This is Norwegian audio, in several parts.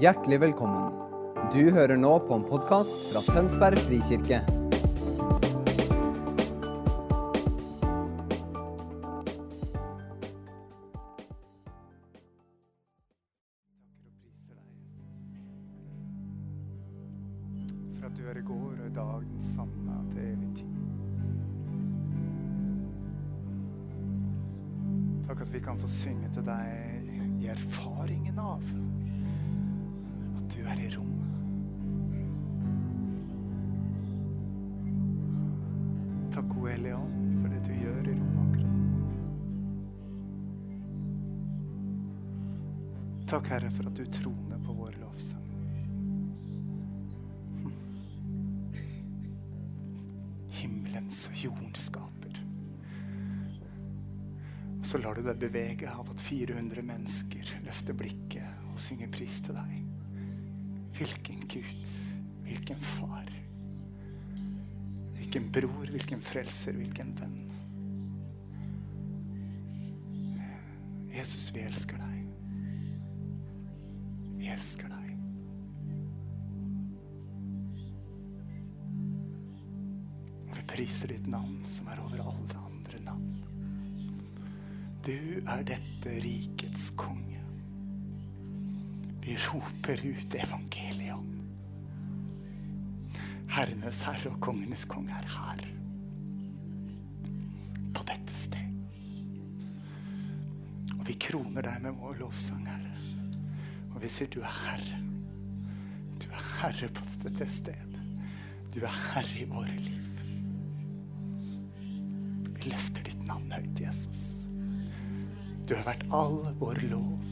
Hjertelig velkommen. Du hører nå på en podkast fra Tønsberg frikirke. 400 mennesker løfter blikket og synger pris til deg. Hvilken Gud, hvilken far. Hvilken bror, hvilken frelser, hvilken venn. Jesus, vi elsker deg. Vi elsker deg. Og vi priser ditt navn som er over navn. Du er dette rikets konge. Vi roper ut evangeliet om. Herrenes herre og kongenes konge er her. På dette sted. Og vi kroner deg med vår lovsang, Herre. Og vi sier du er herre. Du er herre på dette sted. Du er herre i våre liv. Vi løfter ditt navn høyt, Jesus. Du har vært all vår lov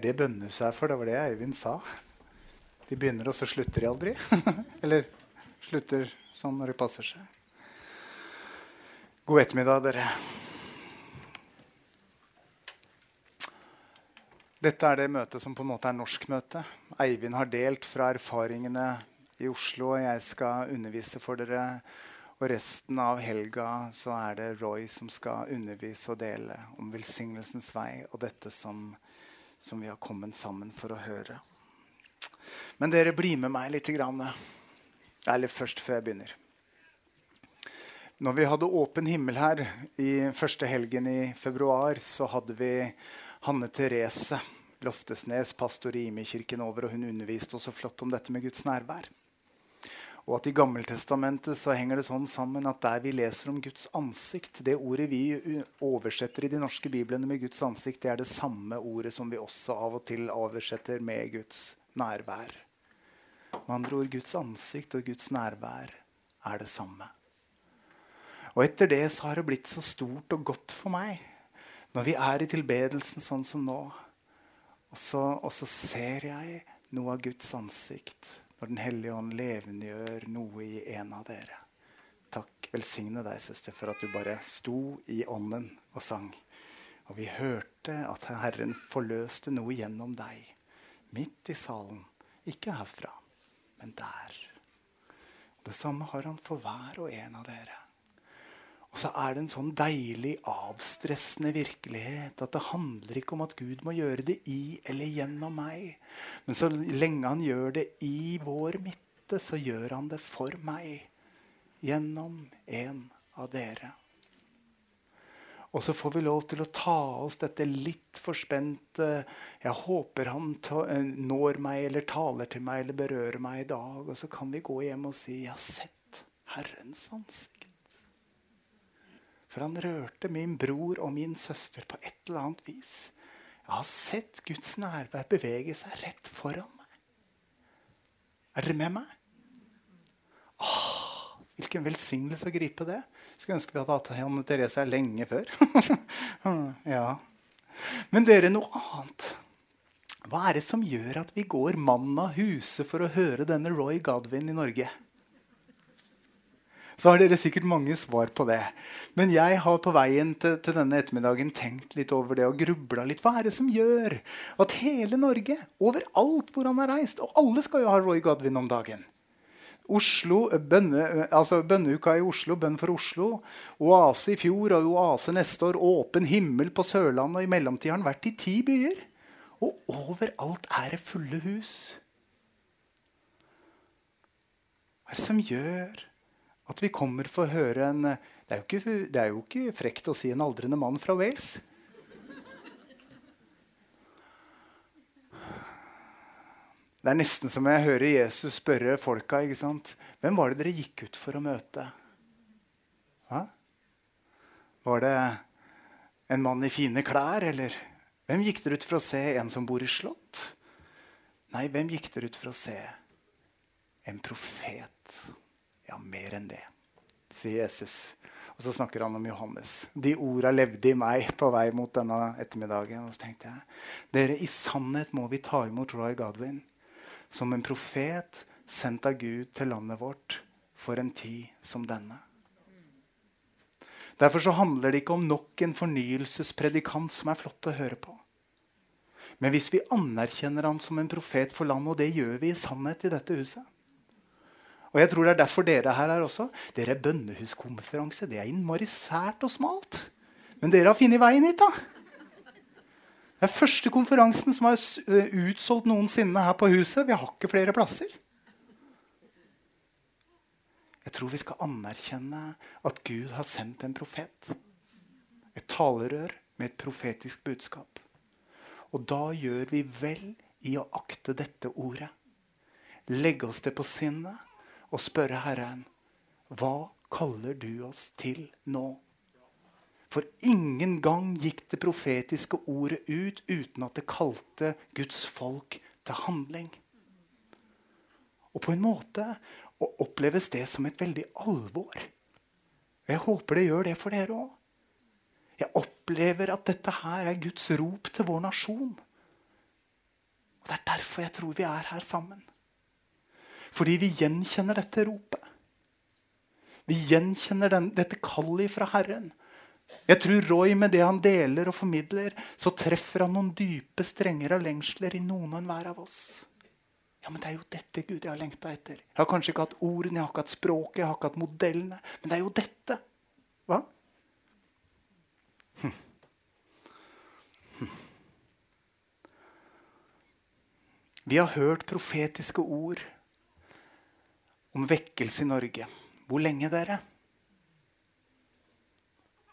Er det bønnehus er for? Det var det Eivind sa. De begynner, og så slutter de aldri. Eller slutter sånn når det passer seg. God ettermiddag, dere. Dette er det møtet som på en måte er norskmøte. Eivind har delt fra erfaringene i Oslo, og jeg skal undervise for dere. Og resten av helga så er det Roy som skal undervise og dele om velsignelsens vei og dette som, som vi har kommet sammen for å høre. Men dere bli med meg litt. Grann. Eller først, før jeg begynner. Når vi hadde åpen himmel her i første helgen i februar, så hadde vi Hanne Therese Loftesnes, pastor i Imi-kirken over, og hun underviste også flott om dette med Guds nærvær. Og at I Gammeltestamentet så henger det sånn sammen at der vi leser om Guds ansikt Det ordet vi oversetter i de norske biblene med Guds ansikt, det er det samme ordet som vi også av og til oversetter med Guds nærvær. Med andre ord Guds ansikt og Guds nærvær er det samme. Og etter det så har det blitt så stort og godt for meg når vi er i tilbedelsen sånn som nå. Og så, og så ser jeg noe av Guds ansikt når Den hellige ånd levendegjør noe i en av dere. Takk. Velsigne deg, søster, for at du bare sto i ånden og sang. Og vi hørte at Herren forløste noe gjennom deg. Midt i salen. Ikke herfra, men der. Det samme har han for hver og en av dere. Og så er det en sånn deilig avstressende virkelighet. At det handler ikke om at Gud må gjøre det i eller gjennom meg. Men så lenge han gjør det i vår midte, så gjør han det for meg. Gjennom en av dere. Og så får vi lov til å ta oss dette litt forspente Jeg håper han ta, når meg eller taler til meg eller berører meg i dag. Og så kan vi gå hjem og si 'Jeg har sett Herrens ansikt'. For han rørte min bror og min søster på et eller annet vis. Jeg har sett Guds nærvær bevege seg rett foran meg. Er dere med meg? Åh, Hvilken velsignelse å gripe det. Skulle ønske vi hadde hatt Janne Therese her lenge før. ja. Men dere, noe annet. Hva er det som gjør at vi går mann av huse for å høre denne Roy Godwin i Norge? Så har dere sikkert mange svar på det. Men jeg har på veien til, til denne ettermiddagen tenkt litt over det og grubla litt. Hva er det som gjør at hele Norge, overalt hvor han har reist Og alle skal jo ha Roy Godwin om dagen. Oslo, bønne, altså Bønneuka i Oslo, bønn for Oslo. Oase i fjor og oase neste år. Åpen himmel på Sørlandet. Og i mellomtida har han vært i ti byer. Og overalt er det fulle hus. Hva er det som gjør at vi kommer for å høre en det er, ikke, det er, jo ikke, frekt å si en aldrende mann fra Wales. Det er nesten som jeg hører Jesus spørre folka ikke sant? hvem var det dere gikk ut for å møte. Hva? Var det en mann i fine klær, eller hvem gikk dere ut for å se en som bor i slott? Nei, hvem gikk dere ut for å se? En profet. Ja, mer enn det, sier Jesus. Og så snakker han om Johannes. De orda levde i meg på vei mot denne ettermiddagen. Og så tenkte jeg dere, i sannhet må vi ta imot Roy Godwin som en profet sendt av Gud til landet vårt for en tid som denne. Derfor så handler det ikke om nok en fornyelsespredikant som er flott å høre på. Men hvis vi anerkjenner han som en profet for landet, og det gjør vi i sannhet i dette huset, og jeg tror det er derfor dere her er også. Dere er bønnehuskonferanse. Det er innmari sært og smalt. Men dere har funnet veien hit, da. Det er første konferansen som er eh, utsolgt noensinne her på huset. Vi har ikke flere plasser. Jeg tror vi skal anerkjenne at Gud har sendt en profet. Et talerør med et profetisk budskap. Og da gjør vi vel i å akte dette ordet. Legge oss det på sinnet og spørre Herren hva kaller du oss til nå? For ingen gang gikk det profetiske ordet ut uten at det kalte Guds folk til handling. Og på en måte oppleves det som et veldig alvor. Jeg håper det gjør det for dere òg. Jeg opplever at dette her er Guds rop til vår nasjon. Og Det er derfor jeg tror vi er her sammen. Fordi vi gjenkjenner dette ropet. Vi gjenkjenner den, dette kallet fra Herren. Jeg tror Roy med det han deler og formidler, så treffer han noen dype strenger av lengsler i noen og enhver av oss. Ja, men Det er jo dette Gud jeg har lengta etter. Jeg har kanskje ikke hatt ordene, jeg har ikke hatt språket, jeg har ikke hatt modellene. Men det er jo dette. Hva? Hm. Hm. Vi har hørt profetiske ord om vekkelse i Norge. Hvor lenge, dere?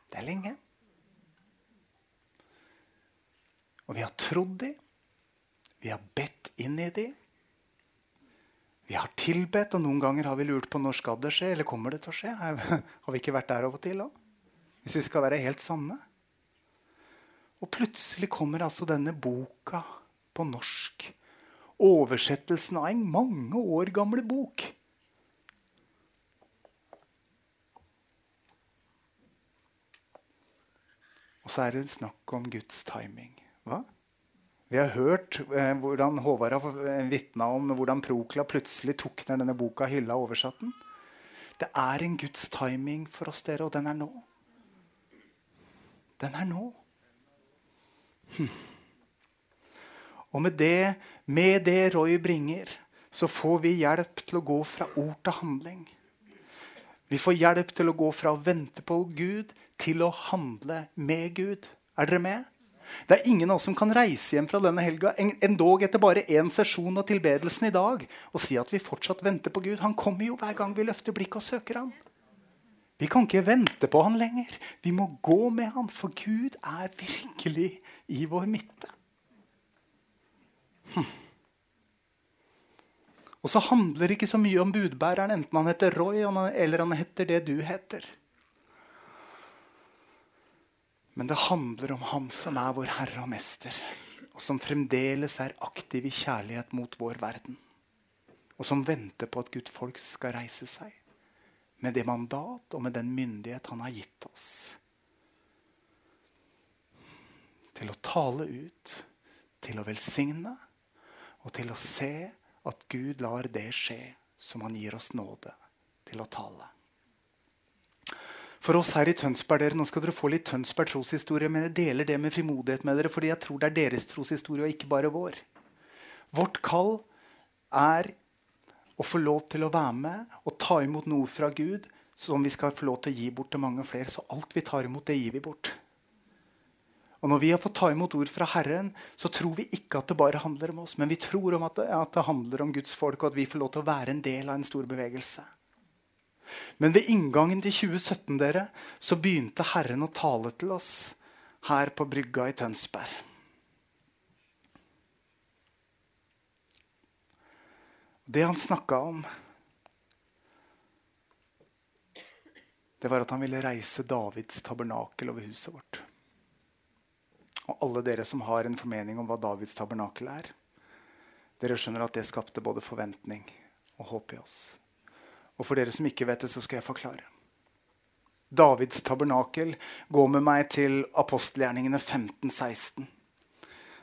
Det er lenge. Og vi har trodd de. Vi har bedt inn i de. Vi har tilbedt, og noen ganger har vi lurt på når skal det skje, eller kommer det til å skje. Har vi ikke vært der av og til òg? Hvis vi skal være helt sanne. Og plutselig kommer altså denne boka på norsk. Oversettelsen av en mange år gamle bok. Så er det snakk om Guds timing. Hva? Vi har hørt eh, hvordan Håvard har eh, vitna om hvordan Prokla plutselig tok ned denne boka, hylla og oversatt den. Det er en Guds timing for oss, dere, og den er nå. Den er nå. Hm. Og med det, med det Roy bringer, så får vi hjelp til å gå fra ord til handling. Vi får hjelp til å gå fra å vente på Gud til å handle med Gud. Er dere med? Det er ingen av oss som kan reise hjem fra denne helga endog etter bare én sesjon av tilbedelsen i dag og si at vi fortsatt venter på Gud. Han kommer jo hver gang vi løfter blikket og søker ham. Vi kan ikke vente på han lenger. Vi må gå med han, for Gud er virkelig i vår midte. Hm. Og så handler det ikke så mye om budbæreren, enten han heter Roy eller han heter det du heter. Men det handler om Han som er vår Herre og Mester, og som fremdeles er aktiv i kjærlighet mot vår verden. Og som venter på at Guds folk skal reise seg. med det mandat og med den myndighet han har gitt oss. Til å tale ut, til å velsigne og til å se at Gud lar det skje som han gir oss nåde til å tale. For oss her i Tønsberg, dere, Nå skal dere få litt Tønsberg troshistorie, men jeg deler det med frimodighet med dere, fordi jeg tror det er deres troshistorie og ikke bare vår. Vårt kall er å få lov til å være med og ta imot noe fra Gud som vi skal få lov til å gi bort til mange flere. Så alt vi tar imot, det gir vi bort. Og Når vi har fått ta imot ord fra Herren, så tror vi ikke at det bare handler om oss, men vi tror om at, det, at det handler om Guds folk, og at vi får lov til å være en del av en stor bevegelse. Men ved inngangen til 2017 dere, så begynte Herren å tale til oss her på brygga i Tønsberg. Det han snakka om, det var at han ville reise Davids tabernakel over huset vårt. Og alle dere som har en formening om hva Davids tabernakel er, dere skjønner at det skapte både forventning og håp i oss. Og for dere som ikke vet det, så skal jeg forklare. Davids tabernakel går med meg til apostelgjerningene 15-16.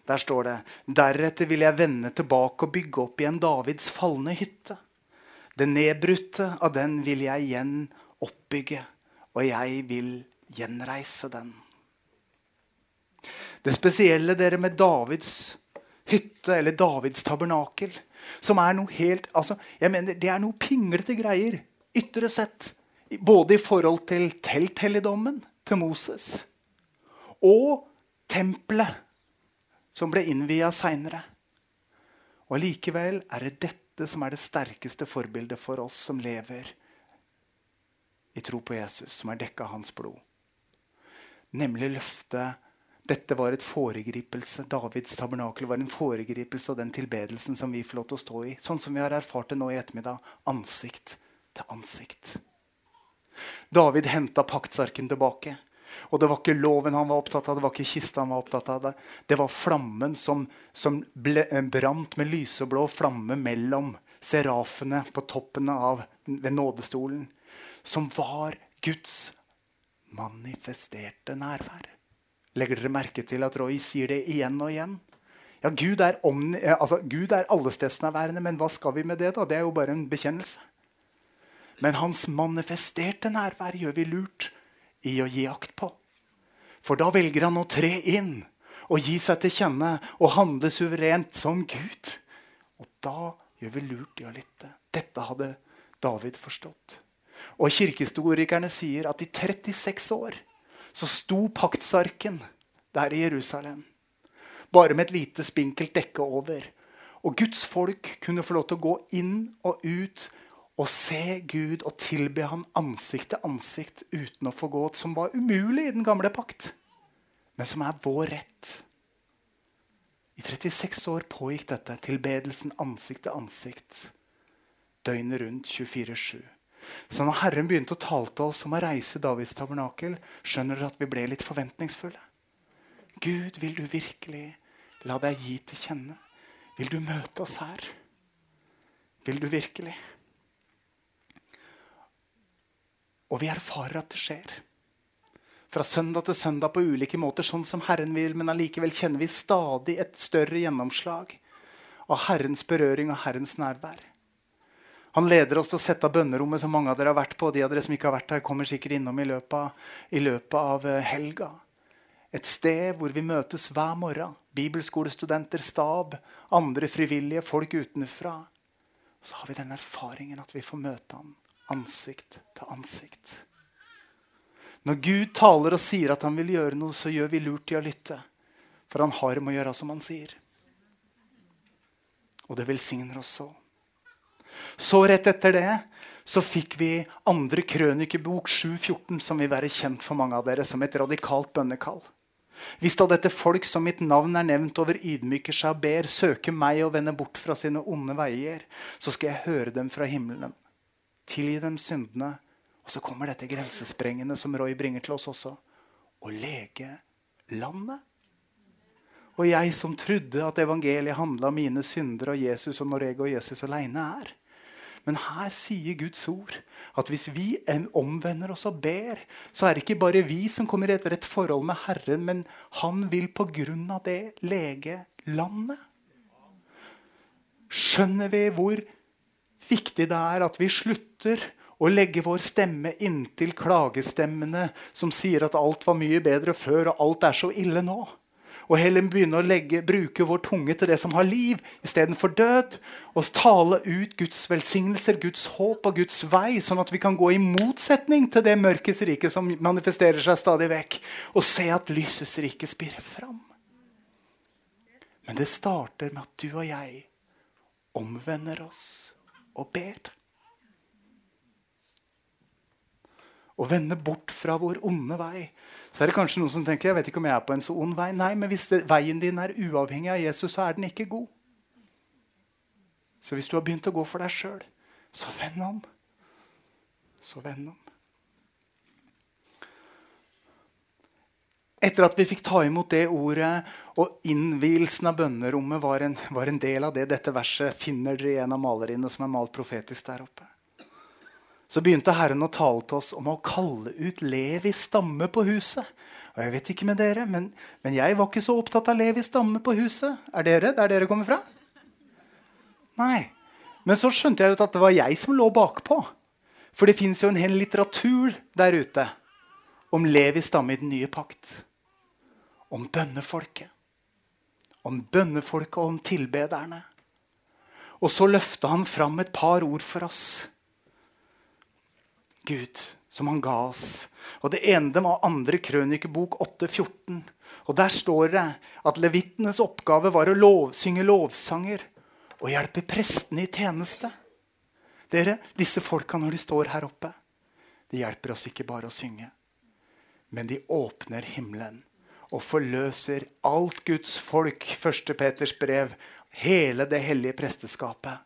Der står det Deretter vil jeg vende tilbake og bygge opp igjen Davids falne hytte. Det nedbrutte av den vil jeg igjen oppbygge, og jeg vil gjenreise den. Det spesielle dere med Davids hytte, eller Davids tabernakel, som er noe helt altså, jeg mener, Det er noe pinglete greier, ytre sett. Både i forhold til telthelligdommen til Moses og tempelet som ble innvia seinere. Og Likevel er det dette som er det sterkeste forbildet for oss som lever i tro på Jesus, som er dekka av hans blod. Nemlig løftet dette var et foregripelse. Davids tabernakel var en foregripelse av den tilbedelsen som vi får lov til å stå i. Sånn som vi har erfart det nå i ettermiddag. Ansikt til ansikt. David henta paktsarken tilbake. Og det var ikke loven han var opptatt av, det var ikke kista han var opptatt av. Det Det var flammen som, som ble, eh, brant med lyseblå flamme mellom serafene på toppen av ved nådestolen. Som var Guds manifesterte nærvær. Legger dere merke til at Roy sier det igjen og igjen? Ja, Gud er, omni, altså, er allestedsnærværende, men hva skal vi med det? da? Det er jo bare en bekjennelse. Men hans manifesterte nærvær gjør vi lurt i å gi akt på. For da velger han å tre inn og gi seg til kjenne og handle suverent som Gud. Og da gjør vi lurt i å lytte. Dette hadde David forstått. Og Kirkehistorikerne sier at i 36 år så sto paktsarken der i Jerusalem. Bare med et lite spinkelt dekke over. Og Guds folk kunne få lov til å gå inn og ut og se Gud og tilbe han ansikt til ansikt uten å få gå, som var umulig i den gamle pakt, men som er vår rett. I 36 år pågikk dette, tilbedelsen ansikt til ansikt, døgnet rundt 24-7. Så når Herren begynte å tale til oss om å reise Davids tabernakel, skjønner dere at vi ble litt forventningsfulle. Gud, vil du virkelig la deg gi til kjenne? Vil du møte oss her? Vil du virkelig? Og vi erfarer at det skjer. Fra søndag til søndag på ulike måter, sånn som Herren vil, men allikevel kjenner vi stadig et større gjennomslag av Herrens berøring og Herrens nærvær. Han leder oss til å sette av bønnerommet som mange av dere har vært på. De av dere som ikke har vært her, kommer sikkert innom i løpet av, i løpet av eh, helga. Et sted hvor vi møtes hver morgen. Bibelskolestudenter, stab, andre frivillige, folk utenfra. Så har vi den erfaringen at vi får møte ham ansikt til ansikt. Når Gud taler og sier at han vil gjøre noe, så gjør vi lurt i å lytte. For han har med å gjøre som han sier. Og det velsigner oss så. Så rett etter det så fikk vi andre krønikebok 7.14, som vil være kjent for mange av dere som et radikalt bønnekall. Hvis da dette folk som mitt navn er nevnt over, ydmyker seg og ber, søker meg og vender bort fra sine onde veier, så skal jeg høre dem fra himmelen Tilgi dem syndene. Og så kommer dette grensesprengende som Roy bringer til oss også. Å lege landet. Og jeg som trodde at evangeliet handla om mine synder og Jesus og når og Jesus aleine er. Men her sier Guds ord at hvis vi omvender oss og ber, så er det ikke bare vi som kommer i et rett forhold med Herren, men han vil av det lege landet. Skjønner vi hvor viktig det er at vi slutter å legge vår stemme inntil klagestemmene som sier at alt var mye bedre før, og alt er så ille nå? Og heller begynne å legge, bruke vår tunge til det som har liv, istedenfor død. Og tale ut Guds velsignelser, Guds håp og Guds vei, sånn at vi kan gå i motsetning til det mørkets rike som manifesterer seg stadig vekk, og se at lysets rike spirer fram. Men det starter med at du og jeg omvender oss og ber. Og vende bort fra vår onde vei. Så er det kanskje noen som tenker jeg vet ikke om jeg er på en så ond vei. Nei, men hvis det, veien din er uavhengig av Jesus, så er den ikke god. Så hvis du har begynt å gå for deg sjøl, så vend om. Så vend om. Etter at vi fikk ta imot det ordet, og innvielsen av bønnerommet var en, var en, del av det dette verset finner dere i en av maleriene som er malt profetisk der oppe. Så begynte Herren å tale til oss om å kalle ut Levis stamme på huset. Og jeg vet ikke med dere, men, men jeg var ikke så opptatt av Levis stamme på huset. Er dere der dere kommer fra? Nei. Men så skjønte jeg ut at det var jeg som lå bakpå. For det fins jo en hel litteratur der ute om Levis stamme i den nye pakt om bønnefolket. Om bønnefolket og om tilbederne. Og så løfta han fram et par ord for oss. Gud, som han ga oss. Og Det ene var andre krønikebok 8,14. Og Der står det at levittenes oppgave var å lov, synge lovsanger og hjelpe prestene i tjeneste. Dere, Disse folka når de står her oppe, de hjelper oss ikke bare å synge, men de åpner himmelen og forløser alt Guds folk. 1. Peters brev. Hele det hellige presteskapet.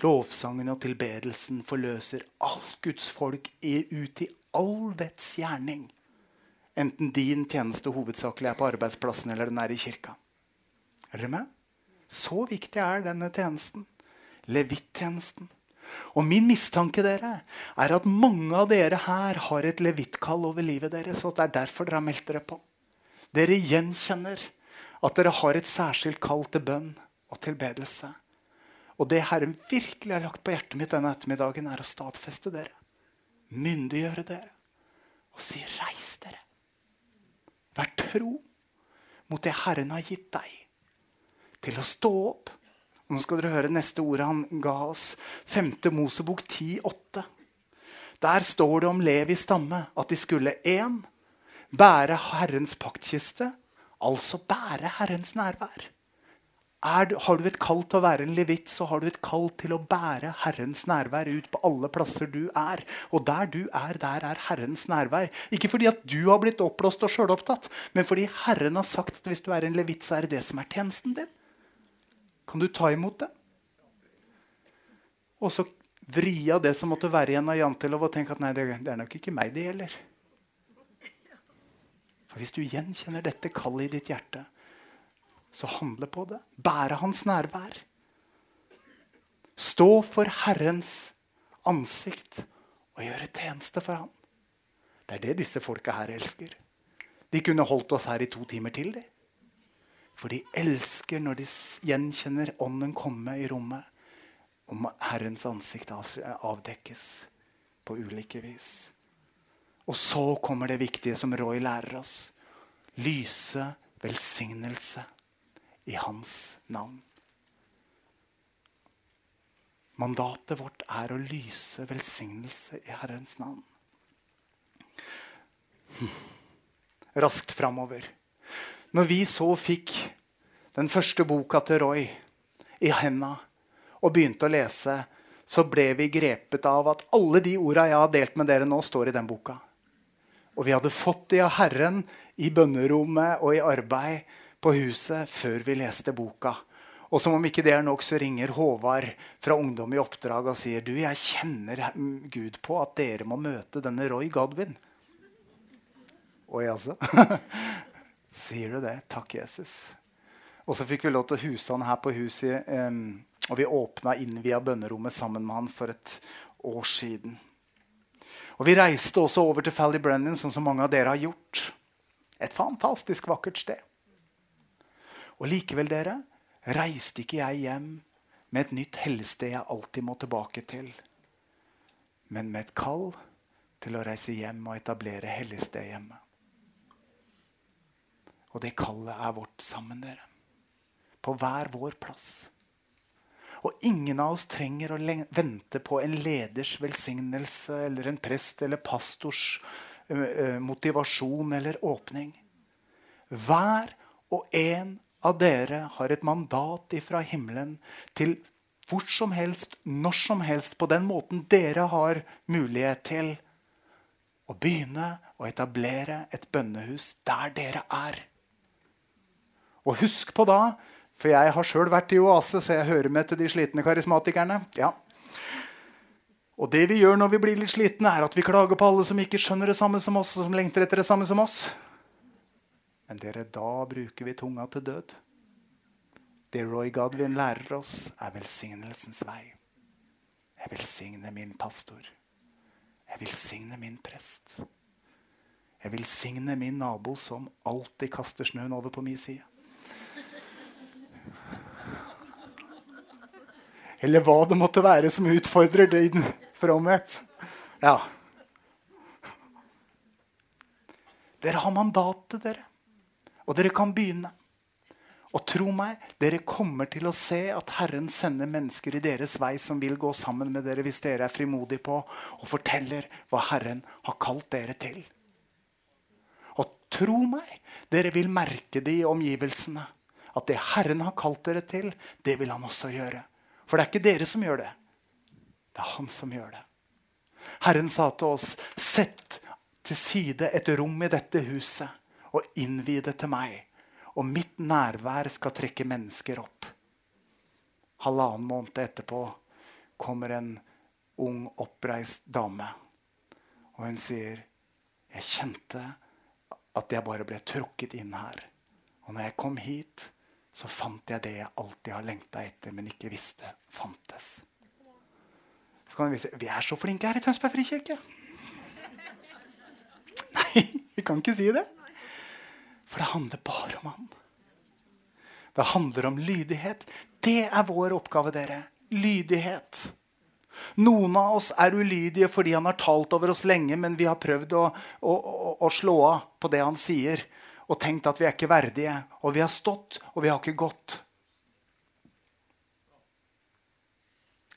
Lovsangen og tilbedelsen forløser alt Guds folk ut i all dets gjerning. Enten din tjeneste hovedsakelig er på arbeidsplassen eller den er i kirka. Er dere med? Så viktig er denne tjenesten. Levittjenesten. Og min mistanke dere, er at mange av dere her har et levittkall over livet deres. og det er derfor dere har meldt dere på. Dere gjenkjenner at dere har et særskilt kall til bønn og tilbedelse. Og det Herren virkelig har lagt på hjertet mitt denne ettermiddagen, er å stadfeste dere. Myndiggjøre dere. Og si 'reis dere'. Vær tro mot det Herren har gitt deg. Til å stå opp. Nå skal dere høre neste ordet han ga oss. 5. Mosebok 10,8. Der står det om Levi stamme at de skulle én Bære Herrens paktkiste, altså bære Herrens nærvær. Du, har du et kall til å være en levitt, så har du et kall til å bære Herrens nærvær ut på alle plasser du er. Og der du er, der er Herrens nærvær. Ikke fordi at du har blitt oppblåst og sjølopptatt, men fordi Herren har sagt at hvis du er en levitt, så er det det som er tjenesten din. Kan du ta imot det? Og så vri av det som måtte være igjen av jantelov, og tenke at nei, det er nok ikke meg det gjelder. For hvis du gjenkjenner dette kallet i ditt hjerte, så handle på det. Bære hans nærvær. Stå for Herrens ansikt og gjøre tjeneste for ham. Det er det disse folka her elsker. De kunne holdt oss her i to timer til. De. For de elsker når de gjenkjenner Ånden komme i rommet, om Herrens ansikt avdekkes på ulike vis. Og så kommer det viktige som Roy lærer oss. Lyse velsignelse i hans navn. Mandatet vårt er å lyse velsignelse i Herrens navn. Hm. Raskt framover. Når vi så fikk den første boka til Roy i henda og begynte å lese, så ble vi grepet av at alle de orda jeg har delt med dere nå, står i den boka. Og vi hadde fått de av Herren i bønnerommet og i arbeid på huset før vi leste boka. Og som om ikke det er nok, så ringer Håvard fra Ungdom i oppdrag og sier du, jeg kjenner Gud på at dere må møte denne Roy Godwin. Oi, altså. Sier du det? Takk, Jesus. Og så fikk vi lov til å huse han her på huset. Um, og vi åpna innvia bønnerommet sammen med han for et år siden. Og Vi reiste også over til Fally Brennan, sånn som mange av dere har gjort. Et fantastisk vakkert sted. Og likevel, dere, reiste ikke jeg hjem med et nytt helsted jeg alltid må tilbake til, men med et kall til å reise hjem og etablere helligsted hjemme. Og det kallet er vårt sammen, dere. På hver vår plass. Og ingen av oss trenger å vente på en leders velsignelse eller en prest eller pastors uh, motivasjon eller åpning. Hver og en av dere har et mandat ifra himmelen til hvor som helst, når som helst, på den måten dere har mulighet til å begynne å etablere et bønnehus der dere er. Og husk på da for jeg har sjøl vært i Oase, så jeg hører med til de slitne karismatikerne. Ja. Og det vi gjør når vi blir litt slitne, er at vi klager på alle som ikke skjønner det samme som oss, og som lengter etter det samme som oss. Men dere, da bruker vi tunga til død. Det Roy Godwin lærer oss, er velsignelsens vei. Jeg velsigner min pastor. Jeg velsigner min prest. Jeg velsigner min nabo som alltid kaster snøen over på min side. Eller hva det måtte være som utfordrer din fromhet. Ja. Dere har mandatet, dere. Og dere kan begynne. Og tro meg, dere kommer til å se at Herren sender mennesker i deres vei som vil gå sammen med dere hvis dere er frimodige på og forteller hva Herren har kalt dere til. Og tro meg, dere vil merke det i omgivelsene. At det Herren har kalt dere til, det vil han også gjøre. For det er ikke dere som gjør det. Det er han som gjør det. Herren sa til oss, sett til side et rom i dette huset og innvi det til meg. Og mitt nærvær skal trekke mennesker opp. Halvannen måned etterpå kommer en ung, oppreist dame. Og hun sier, 'Jeg kjente at jeg bare ble trukket inn her.' Og når jeg kom hit, så fant jeg det jeg alltid har lengta etter, men ikke visste fantes. Så kan Vi si vi er så flinke her i Tønsberg frikirke. Nei, vi kan ikke si det. For det handler bare om han. Det handler om lydighet. Det er vår oppgave, dere. Lydighet. Noen av oss er ulydige fordi han har talt over oss lenge, men vi har prøvd å, å, å, å slå av på det han sier og tenkt at vi er ikke verdige. Og vi har stått, og vi har ikke gått.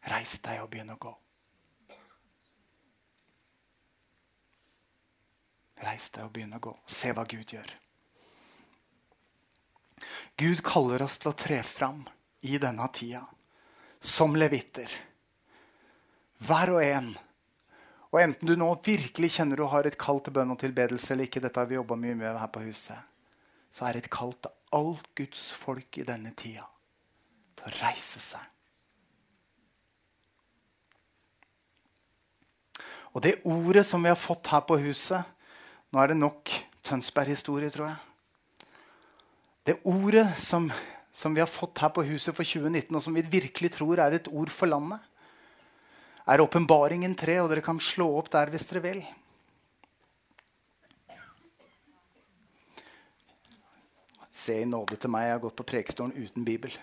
Reis deg og begynn å gå. Reis deg og begynn å gå. Se hva Gud gjør. Gud kaller oss til å tre fram i denne tida som levitter. Hver og en og enten du nå virkelig kjenner du har et kall til bønn og tilbedelse eller ikke, dette har vi jobba mye med her på huset, så er det et kall til alt Guds folk i denne tida til å reise seg. Og det ordet som vi har fått her på huset Nå er det nok Tønsberg-historie, tror jeg. Det ordet som, som vi har fått her på huset for 2019, og som vi virkelig tror er et ord for landet, er Åpenbaringen 3, og dere kan slå opp der hvis dere vil. Se i nåde til meg, jeg har gått på prekestolen uten Bibel.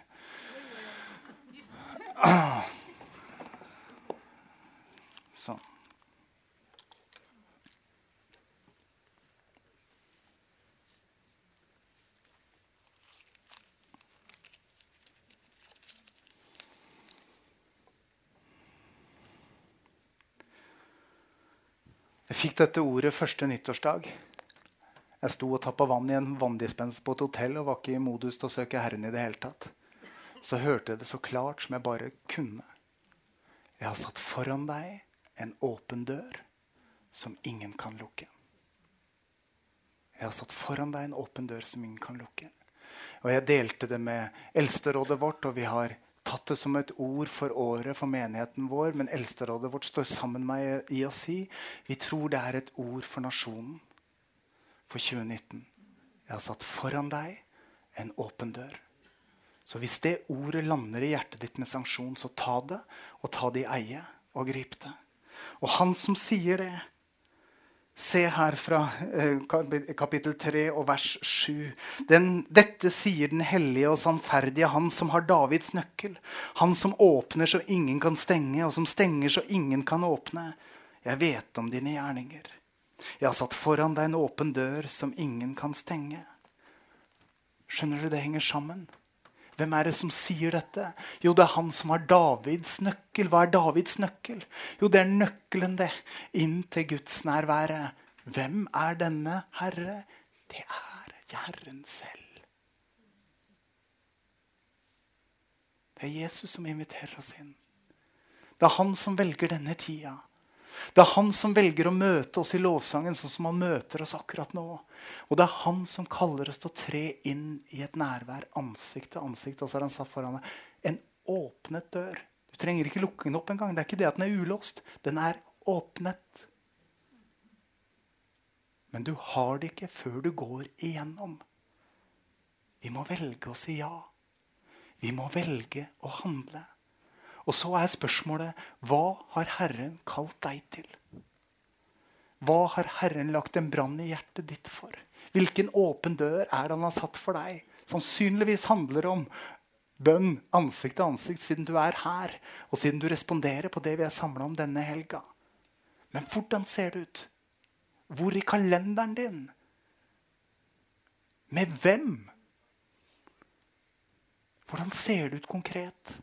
Jeg fikk dette ordet første nyttårsdag. Jeg sto og tappa vann i en vanndispenser på et hotell og var ikke i modus til å søke Herren i det hele tatt. Så hørte jeg det så klart som jeg bare kunne. Jeg har satt foran deg en åpen dør som ingen kan lukke. Jeg har satt foran deg en åpen dør som ingen kan lukke. Og jeg delte det med eldsterådet vårt, og vi har tatt det som et ord for året for menigheten vår, men eldsterådet vårt står sammen med i å si vi tror det er et ord for nasjonen for 2019. Jeg har satt foran deg en åpen dør Så hvis det ordet lander i hjertet ditt med sanksjon, så ta det, og ta det i eie, og grip det. Og han som sier det Se her fra eh, kapittel 3 og vers 7. Den, dette sier den hellige og sannferdige, han som har Davids nøkkel. Han som åpner så ingen kan stenge, og som stenger så ingen kan åpne. Jeg vet om dine gjerninger. Jeg har satt foran deg en åpen dør som ingen kan stenge. Skjønner du det henger sammen? Hvem er det som sier dette? Jo, det er han som har Davids nøkkel. Hva er Davids nøkkel? Jo, det er nøkkelen det, inn til gudsnærværet. Hvem er denne Herre? Det er Herren selv. Det er Jesus som inviterer oss inn. Det er han som velger denne tida. Det er han som velger å møte oss i lovsangen sånn som han møter oss akkurat nå. Og det er han som kaller oss til å tre inn i et nærvær ansikt til ansikt. Og så har han satt foran deg en åpnet dør. Du trenger ikke lukke den opp engang. Det er ikke det at den er ulåst. Den er åpnet. Men du har det ikke før du går igjennom. Vi må velge å si ja. Vi må velge å handle. Og så er spørsmålet hva har Herren kalt deg til? Hva har Herren lagt en brann i hjertet ditt for? Hvilken åpen dør er det han har satt for deg? Sannsynligvis handler det om bønn ansikt til ansikt siden du er her, og siden du responderer på det vi er samla om denne helga. Men hvordan ser det ut? Hvor i kalenderen din? Med hvem? Hvordan ser det ut konkret?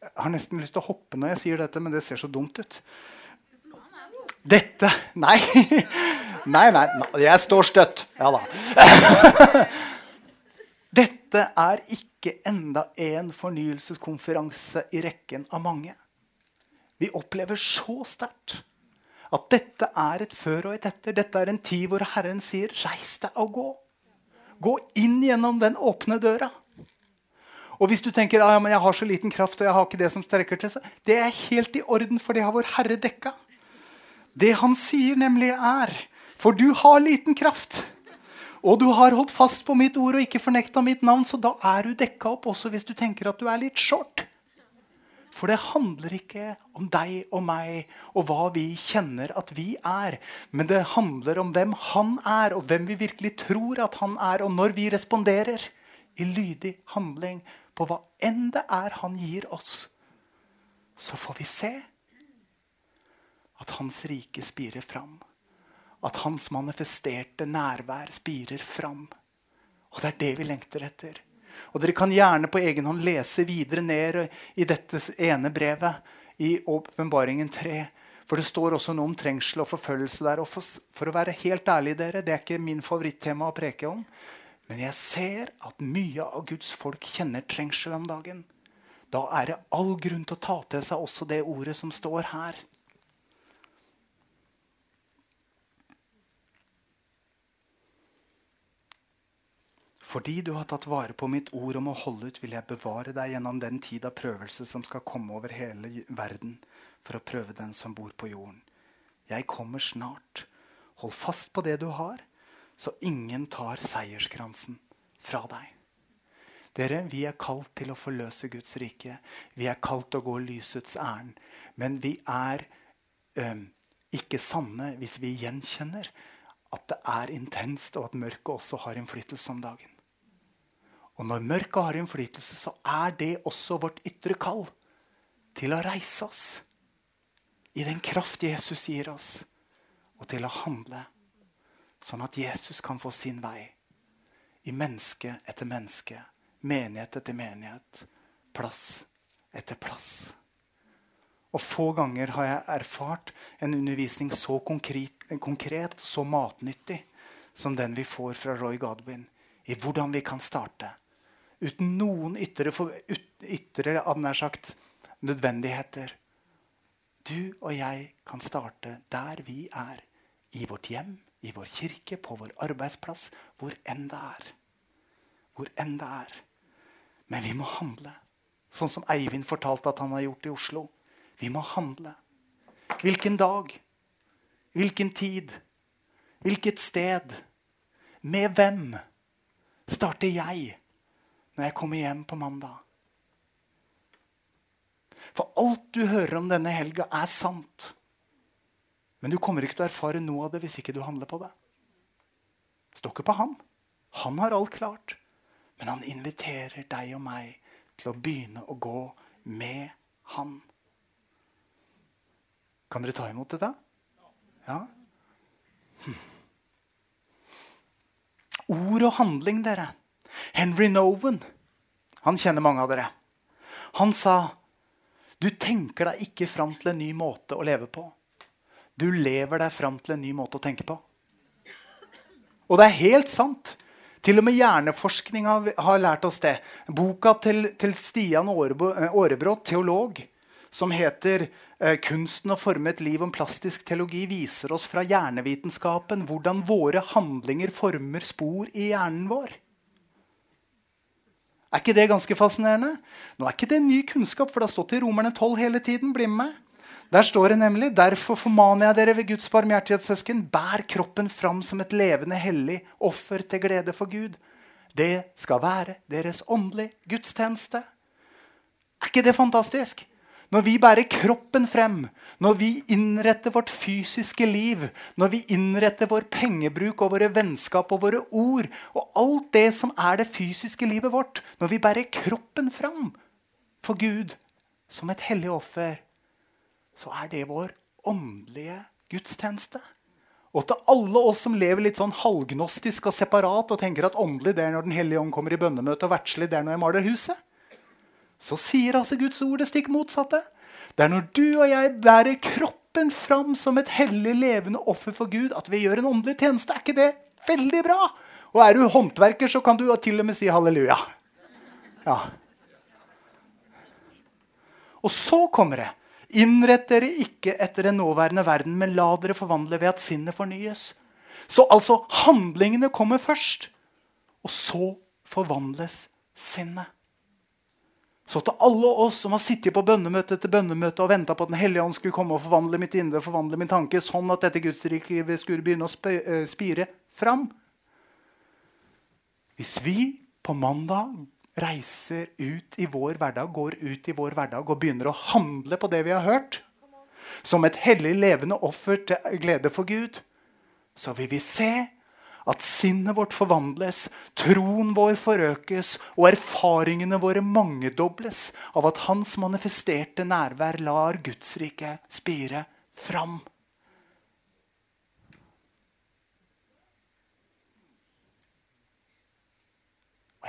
Jeg har nesten lyst til å hoppe når jeg sier dette, men det ser så dumt ut. Dette Nei. Nei, nei. Jeg står støtt. Ja da. Dette er ikke enda en fornyelseskonferanse i rekken av mange. Vi opplever så sterkt at dette er et før og et etter. Dette er en tid hvor Herren sier 'reis deg og gå'. Gå inn gjennom den åpne døra. Og hvis du tenker ah, ja, jeg har så liten kraft og jeg har ikke det som strekker til seg, det er helt i orden, for det har vår Herre dekka. Det han sier nemlig er For du har liten kraft. Og du har holdt fast på mitt ord og ikke fornekta mitt navn, så da er du dekka opp også hvis du tenker at du er litt short. For det handler ikke om deg og meg og hva vi kjenner at vi er. Men det handler om hvem han er, og hvem vi virkelig tror at han er. Og når vi responderer i lydig handling, på hva enn det er han gir oss, så får vi se at hans rike spirer fram. At hans manifesterte nærvær spirer fram. Og det er det vi lengter etter. Og Dere kan gjerne på egen hånd lese videre ned i dette ene brevet, i Åpenbaringen 3. For det står også noe om trengsel og forfølgelse der. Og for, for, å være helt ærlig, dere, det er ikke min favorittema å preke om. Men jeg ser at mye av Guds folk kjenner trengsel om dagen. Da er det all grunn til å ta til seg også det ordet som står her. Fordi du har tatt vare på mitt ord om å holde ut, vil jeg bevare deg gjennom den tid av prøvelse som skal komme over hele verden, for å prøve den som bor på jorden. Jeg kommer snart. Hold fast på det du har, så ingen tar seierskransen fra deg. Dere, Vi er kalt til å forløse Guds rike. Vi er kalt til å gå lysets ærend. Men vi er ø, ikke sanne hvis vi gjenkjenner at det er intenst, og at mørket også har innflytelse om dagen. Og når mørket har innflytelse, så er det også vårt ytre kall til å reise oss i den kraft Jesus gir oss, og til å handle Sånn at Jesus kan få sin vei i menneske etter menneske, menighet etter menighet, plass etter plass. Og få ganger har jeg erfart en undervisning så konkret, konkret så matnyttig som den vi får fra Roy Godwin, i hvordan vi kan starte. Uten noen ytre, ytre sagt, nødvendigheter. Du og jeg kan starte der vi er, i vårt hjem, i vår kirke, på vår arbeidsplass, hvor enn det er. Hvor enn det er. Men vi må handle. Sånn som Eivind fortalte at han har gjort i Oslo. Vi må handle. Hvilken dag? Hvilken tid? Hvilket sted? Med hvem starter jeg når jeg kommer hjem på mandag. For alt du hører om denne helga, er sant. Men du kommer ikke til å erfare noe av det hvis ikke du handler på det. Står ikke på han. Han har alt klart. Men han inviterer deg og meg til å begynne å gå med han. Kan dere ta imot dette? Ja? Hm. Ord og handling, dere. Henry Nowen, han kjenner mange av dere. Han sa du tenker deg ikke fram til en ny måte å leve på. Du lever deg fram til en ny måte å tenke på. Og det er helt sant. Til og med hjerneforskning har, har lært oss det. Boka til, til Stian Aarebrot, teolog, som heter eh, 'Kunsten å forme et liv om plastisk teologi', viser oss fra hjernevitenskapen hvordan våre handlinger former spor i hjernen vår. Er ikke det ganske fascinerende? Nå er ikke det ny kunnskap, for det har stått i Romerne 12 hele tiden. Bli med. Der står det nemlig Derfor formaner jeg dere ved Guds barmhjertighetssøsken, bær kroppen fram som et levende, hellig offer til glede for Gud. Det skal være deres åndelige gudstjeneste. Er ikke det fantastisk? Når vi bærer kroppen frem, når vi innretter vårt fysiske liv, når vi innretter vår pengebruk og våre vennskap og våre ord og alt det som er det fysiske livet vårt, når vi bærer kroppen frem for Gud som et hellig offer, så er det vår åndelige gudstjeneste. Og til alle oss som lever litt sånn halvgnostisk og separat og tenker at åndelig det er når Den hellige ånd kommer i bønnemøte, og verdslig det er når jeg maler huset, så sier altså Guds ord det stikk motsatte. Det er når du og jeg bærer kroppen fram som et hellig, levende offer for Gud, at vi gjør en åndelig tjeneste. Er ikke det veldig bra? Og er du håndverker, så kan du til og med si halleluja. Ja. Og så kommer det. Innrett dere ikke etter den nåværende verden, men la dere forvandle ved at sinnet fornyes. Så altså handlingene kommer først, og så forvandles sinnet. Så til alle oss som har sittet på bønnemøte etter bønnemøte og venta på at Den hellige ånd skulle komme og forvandle mitt indre, forvandle min tanke, sånn at dette gudsrikelivet skulle begynne å eh, spire fram Hvis vi på mandag reiser ut i vår hverdag, går ut i vår hverdag og begynner å handle på det vi har hørt, som et hellig, levende offer til glede for Gud, så vil vi se at sinnet vårt forvandles, troen vår forøkes, og erfaringene våre mangedobles av at Hans manifesterte nærvær lar Guds rike spire fram.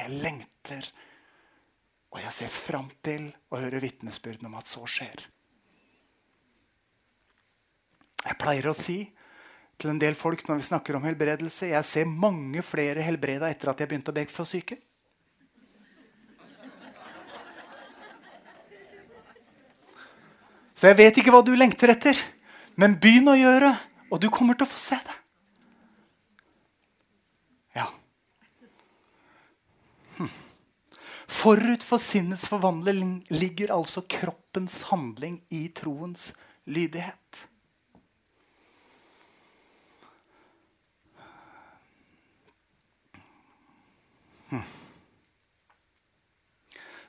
Jeg lengter, og jeg ser fram til å høre vitnesbyrden om at så skjer. Jeg pleier å si til en del folk når vi snakker om helbredelse. Jeg ser mange flere helbreda etter at jeg begynte å be for syke. Så jeg vet ikke hva du lengter etter, men begynn å gjøre, og du kommer til å få se det. Ja. Hm. Forut for sinnets forvandling ligger altså kroppens handling i troens lydighet.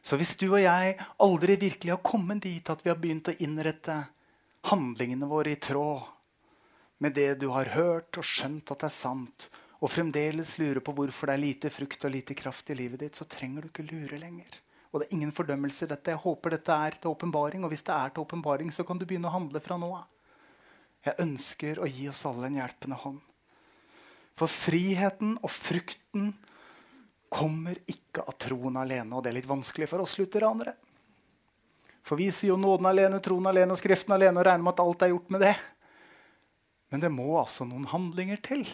Så hvis du og jeg aldri virkelig har kommet dit at vi har begynt å innrette handlingene våre i tråd med det du har hørt og skjønt at det er sant, og fremdeles lurer på hvorfor det er lite frukt og lite kraft i livet ditt, så trenger du ikke lure lenger. Og det er ingen fordømmelse i dette. Jeg håper dette er til åpenbaring. Og hvis det er til åpenbaring, så kan du begynne å handle fra nå av. Jeg ønsker å gi oss alle en hjelpende hånd. For friheten og frukten kommer ikke av troen alene. Og det er litt vanskelig for oss lutheranere. For vi sier jo nåden alene, troen alene og Skriften alene og regner med at alt er gjort med det. Men det må altså noen handlinger til.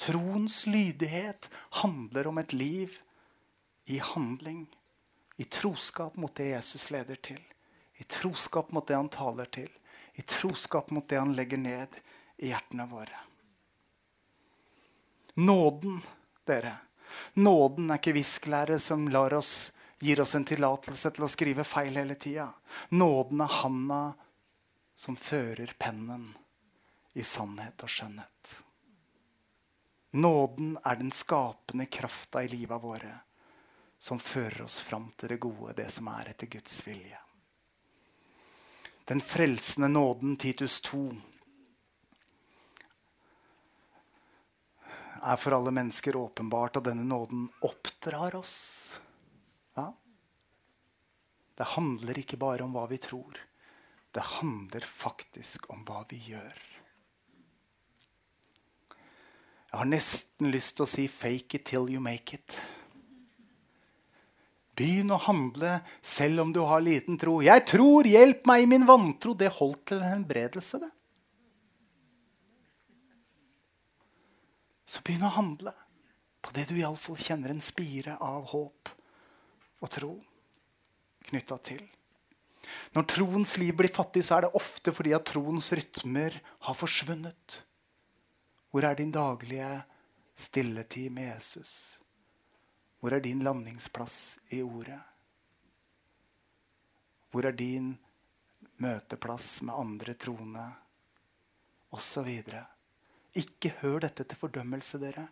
Troens lydighet handler om et liv i handling. I troskap mot det Jesus leder til. I troskap mot det han taler til. I troskap mot det han legger ned i hjertene våre. Nåden dere. Nåden er ikke visklære som oss, gir oss en tillatelse til å skrive feil hele tida. Nåden er handa som fører pennen i sannhet og skjønnhet. Nåden er den skapende krafta i livet våre som fører oss fram til det gode, det som er etter Guds vilje. Den frelsende nåden, Titus 2, er for alle mennesker åpenbart, og denne nåden oppdrar oss. Ja? Det handler ikke bare om hva vi tror. Det handler faktisk om hva vi gjør. Jeg har nesten lyst til å si 'fake it till you make it'. Begynn å handle selv om du har liten tro. 'Jeg tror, hjelp meg i min vantro.' Det holdt til en helbredelse, det. Så begynn å handle på det du iallfall kjenner en spire av håp og tro knytta til. Når troens liv blir fattig, så er det ofte fordi at troens rytmer har forsvunnet. Hvor er din daglige stilletid med Jesus? Hvor er din landingsplass i ordet? Hvor er din møteplass med andre troende? Og så videre. Ikke hør dette til fordømmelse, dere.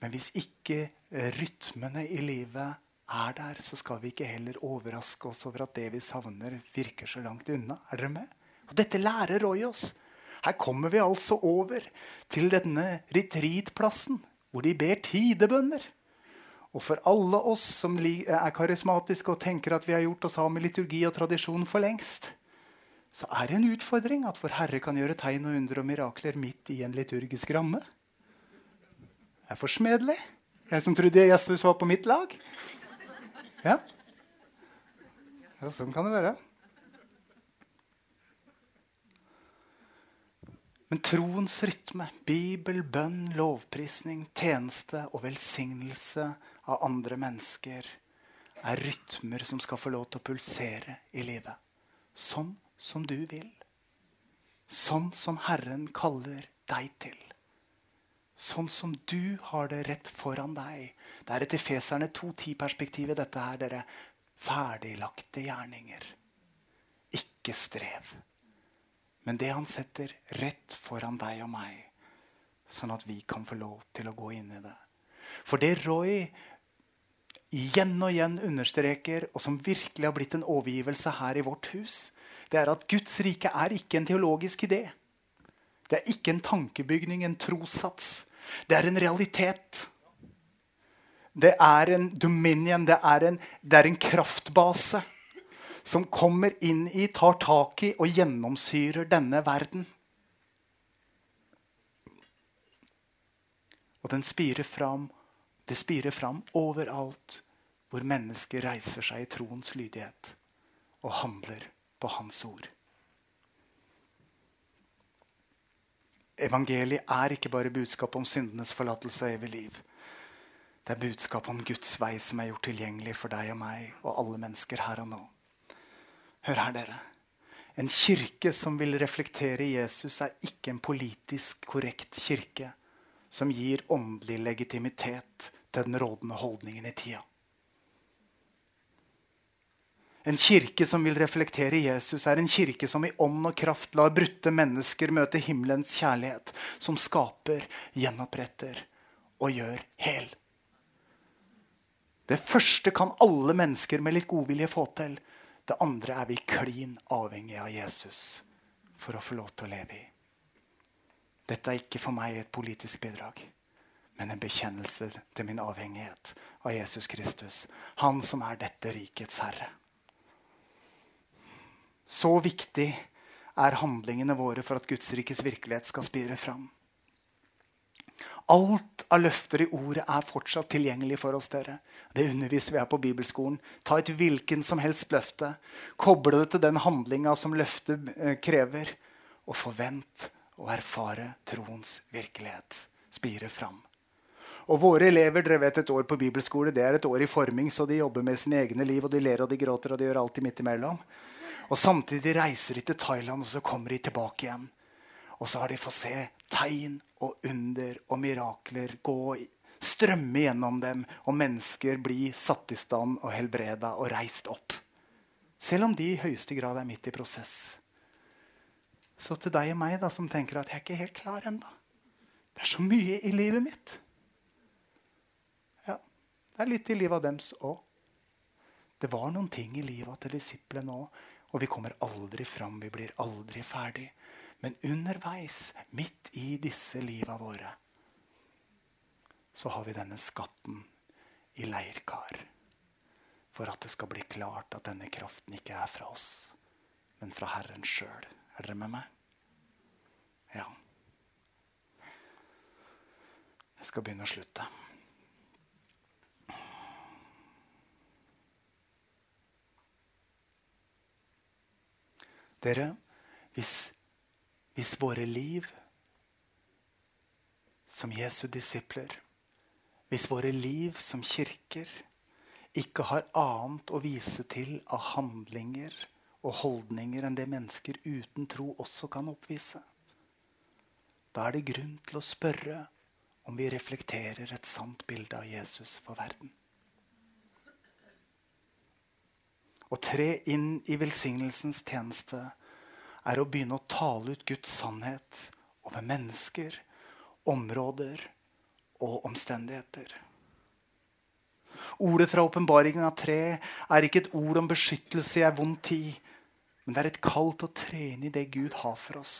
Men hvis ikke rytmene i livet er der, så skal vi ikke heller overraske oss over at det vi savner, virker så langt unna. Er dere med? Og dette lærer Roy oss. Her kommer vi altså over til denne retreatplassen, hvor de ber tidebønner. Og for alle oss som er karismatiske og tenker at vi har gjort oss av med liturgi og tradisjon for lengst, så er det en utfordring at vår Herre kan gjøre tegn og under og mirakler midt i en liturgisk ramme. Det er forsmedelig. Jeg som trodde Jesus var på mitt lag. Ja, ja sånn kan det være. Men troens rytme, bibel, bønn, lovprisning, tjeneste og velsignelse av andre mennesker er rytmer som skal få lov til å pulsere i livet. Sånn som du vil. Sånn som Herren kaller deg til. Sånn som du har det rett foran deg. Det er etter Feserne 2.10-perspektivet dette her, dere. Ferdiglagte gjerninger. Ikke strev. Men det han setter rett foran deg og meg, sånn at vi kan få lov til å gå inn i det. For det Roy igjen og igjen understreker, og som virkelig har blitt en overgivelse her i vårt hus, det er at Guds rike er ikke en teologisk idé. Det er ikke en tankebygning, en trossats. Det er en realitet. Det er en dominion, det er en, det er en kraftbase som kommer inn i, tar tak i og gjennomsyrer denne verden. Og den spirer fram, det spirer fram overalt hvor mennesker reiser seg i troens lydighet og handler på Hans ord. Evangeliet er ikke bare budskap om syndenes forlatelse og evig liv. Det er budskap om Guds vei som er gjort tilgjengelig for deg og meg og alle mennesker her og nå. Hør her, dere. En kirke som vil reflektere Jesus, er ikke en politisk korrekt kirke som gir åndelig legitimitet til den rådende holdningen i tida. En kirke som vil reflektere Jesus, er en kirke som i ånd og kraft lar brutte mennesker møte himmelens kjærlighet, som skaper, gjenoppretter og gjør hel. Det første kan alle mennesker med litt godvilje få til. Det andre er vi klin avhengig av Jesus for å få lov til å leve i. Dette er ikke for meg et politisk bidrag, men en bekjennelse til min avhengighet av Jesus Kristus. Han som er dette rikets herre. Så viktig er handlingene våre for at Guds rikes virkelighet skal spire fram. Alt av løfter i ordet er fortsatt tilgjengelig for oss. dere. Det underviser vi her på bibelskolen. Ta et hvilken som helst løfte. Koble det til den handlinga som løftet eh, krever. Og forvent å erfare troens virkelighet spire fram. Og våre elever dere vet et år på bibelskole, det er et år i forming, så de jobber med sine egne liv, og de ler og de gråter og de gjør alltid midt imellom. Og Samtidig reiser de til Thailand, og så kommer de tilbake igjen. Og så har de fått se tegn og under og mirakler gå, strømme gjennom dem, og mennesker bli satt i stand og helbreda og reist opp. Selv om de i høyeste grad er midt i prosess. Så til deg og meg da, som tenker at jeg er ikke helt klar ennå. Det er så mye i livet mitt. Ja, Det er litt i livet av dems òg. Det var noen ting i livet til disiplene òg. Og vi kommer aldri fram, vi blir aldri ferdig. Men underveis, midt i disse liva våre, så har vi denne skatten i leirkar. For at det skal bli klart at denne kraften ikke er fra oss, men fra Herren sjøl. Er dere med meg? Ja. Jeg skal begynne å slutte. Dere, hvis, hvis våre liv som Jesu disipler, hvis våre liv som kirker ikke har annet å vise til av handlinger og holdninger enn det mennesker uten tro også kan oppvise, da er det grunn til å spørre om vi reflekterer et sant bilde av Jesus for verden. Å tre inn i velsignelsens tjeneste er å begynne å tale ut Guds sannhet over mennesker, områder og omstendigheter. Ordet fra åpenbaringen av tre er ikke et ord om beskyttelse i ei vond tid, men det er et kall til å tre inn i det Gud har for oss.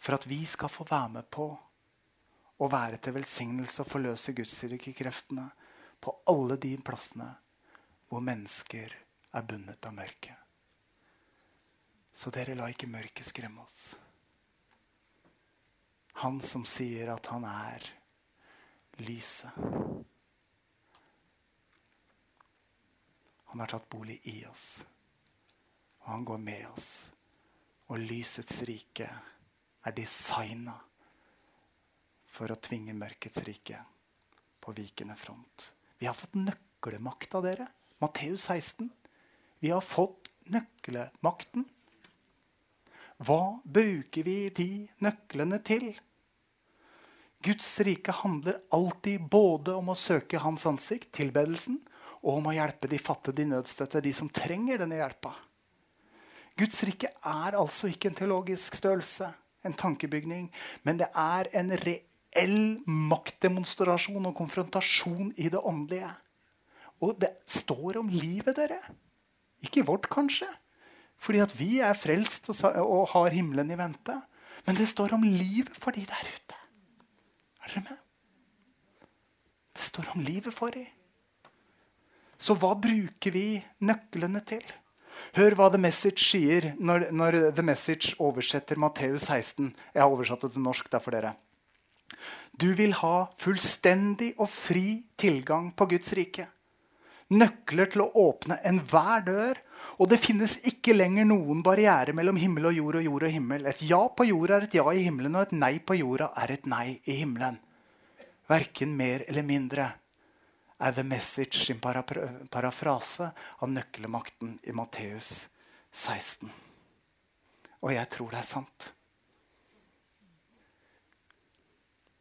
For at vi skal få være med på å være til velsignelse og forløse gudsrikekreftene på alle de plassene hvor mennesker er bundet av mørket. Så dere la ikke mørket skremme oss. Han som sier at han er lyset. Han har tatt bolig i oss, og han går med oss. Og lysets rike er designa for å tvinge mørkets rike på vikende front. Vi har fått nøkkelmakt av dere. Matteus 16. Vi har fått nøkkelmakten. Hva bruker vi de nøklene til? Guds rike handler alltid både om å søke Hans ansikt, tilbedelsen, og om å hjelpe de fattige, de nødstøtte, de som trenger denne hjelpa. Guds rike er altså ikke en teologisk størrelse, en tankebygning, men det er en reell maktdemonstrasjon og konfrontasjon i det åndelige. Og det står om livet, dere. Ikke vårt, kanskje, fordi at vi er frelst og, har himmelen i vente. Men det står om livet for de der ute. Er dere med? Det står om livet for de. Så hva bruker vi nøklene til? Hør hva The Message sier når, når The Message oversetter Matteus 16. Jeg har oversatt det til norsk derfor dere. Du vil ha fullstendig og fri tilgang på Guds rike. Nøkler til å åpne enhver dør. Og det finnes ikke lenger noen barriere mellom himmel og jord og jord og himmel. Et ja på jorda er et ja i himmelen, og et nei på jorda er et nei i himmelen. Verken mer eller mindre er The Message sin parafrase av nøkkelmakten i Matteus 16. Og jeg tror det er sant.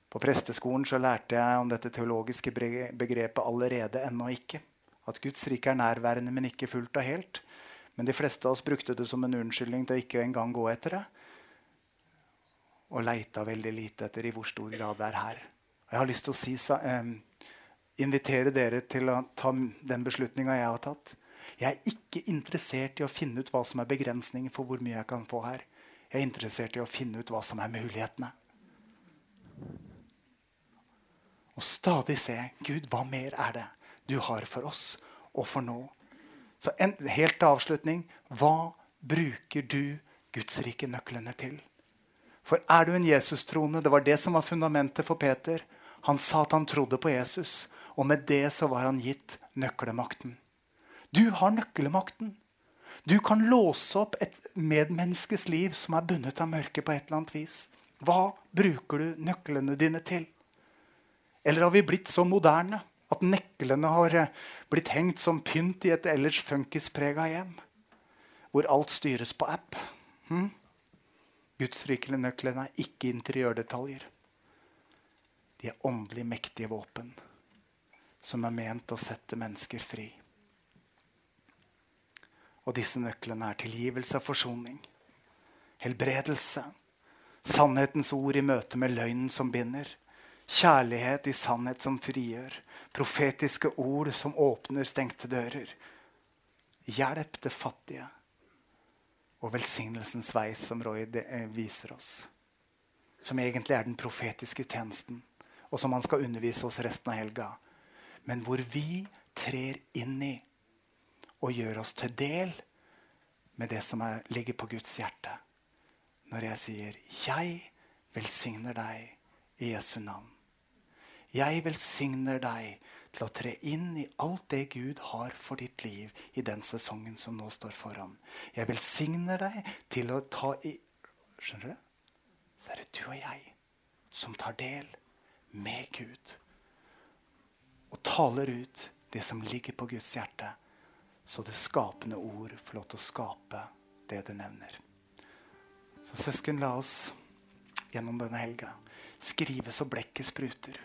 På presteskolen så lærte jeg om dette teologiske begrepet allerede ennå ikke. At Guds rike er nærværende, men ikke fullt og helt. Men de fleste av oss brukte det som en unnskyldning til å ikke engang gå etter det. Og leita veldig lite etter i hvor stor grad det er her. Og jeg har lyst til å si, eh, invitere dere til å ta den beslutninga jeg har tatt. Jeg er ikke interessert i å finne ut hva som er begrensninger for hvor mye jeg kan få her. Jeg er interessert i å finne ut hva som er mulighetene. Og stadig se Gud, hva mer er det du har for oss og for nå? Så en, helt til avslutning hva bruker du Guds rike nøklene til? For er du en Jesus-troende? Det var det som var fundamentet for Peter. Han sa at han trodde på Jesus. Og med det så var han gitt nøkkelmakten. Du har nøkkelmakten. Du kan låse opp et medmenneskes liv som er bundet av mørket på et eller annet vis. Hva bruker du nøklene dine til? Eller har vi blitt så moderne at neklene har eh, blitt hengt som pynt i et ellers funkisprega hjem? Hvor alt styres på app? Hm? Gudsrikenøklene er ikke interiørdetaljer. De er åndelig mektige våpen som er ment å sette mennesker fri. Og disse nøklene er tilgivelse og forsoning, helbredelse, sannhetens ord i møte med løgnen som binder, Kjærlighet i sannhet som frigjør. Profetiske ord som åpner stengte dører. Hjelp det fattige. Og velsignelsens vei, som Roy eh, viser oss. Som egentlig er den profetiske tjenesten, og som han skal undervise oss resten av helga. Men hvor vi trer inn i og gjør oss til del med det som er, ligger på Guds hjerte. Når jeg sier 'Jeg velsigner deg i Jesu navn'. Jeg velsigner deg til å tre inn i alt det Gud har for ditt liv i den sesongen som nå står foran. Jeg velsigner deg til å ta i Skjønner du? Så er det du og jeg som tar del med Gud. Og taler ut det som ligger på Guds hjerte, så det skapende ord får lov til å skape det det nevner. Så søsken, la oss gjennom denne helga skrive så blekket spruter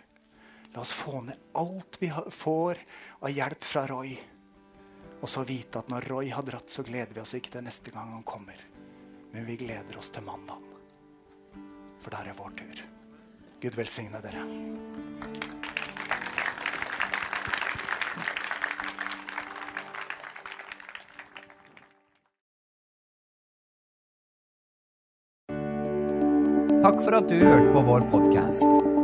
La oss få ned alt vi får av hjelp fra Roy. Og så vite at når Roy har dratt, så gleder vi oss ikke til neste gang han kommer. Men vi gleder oss til mandag. For da er det vår tur. Gud velsigne dere. Takk for at du hørte på vår podkast.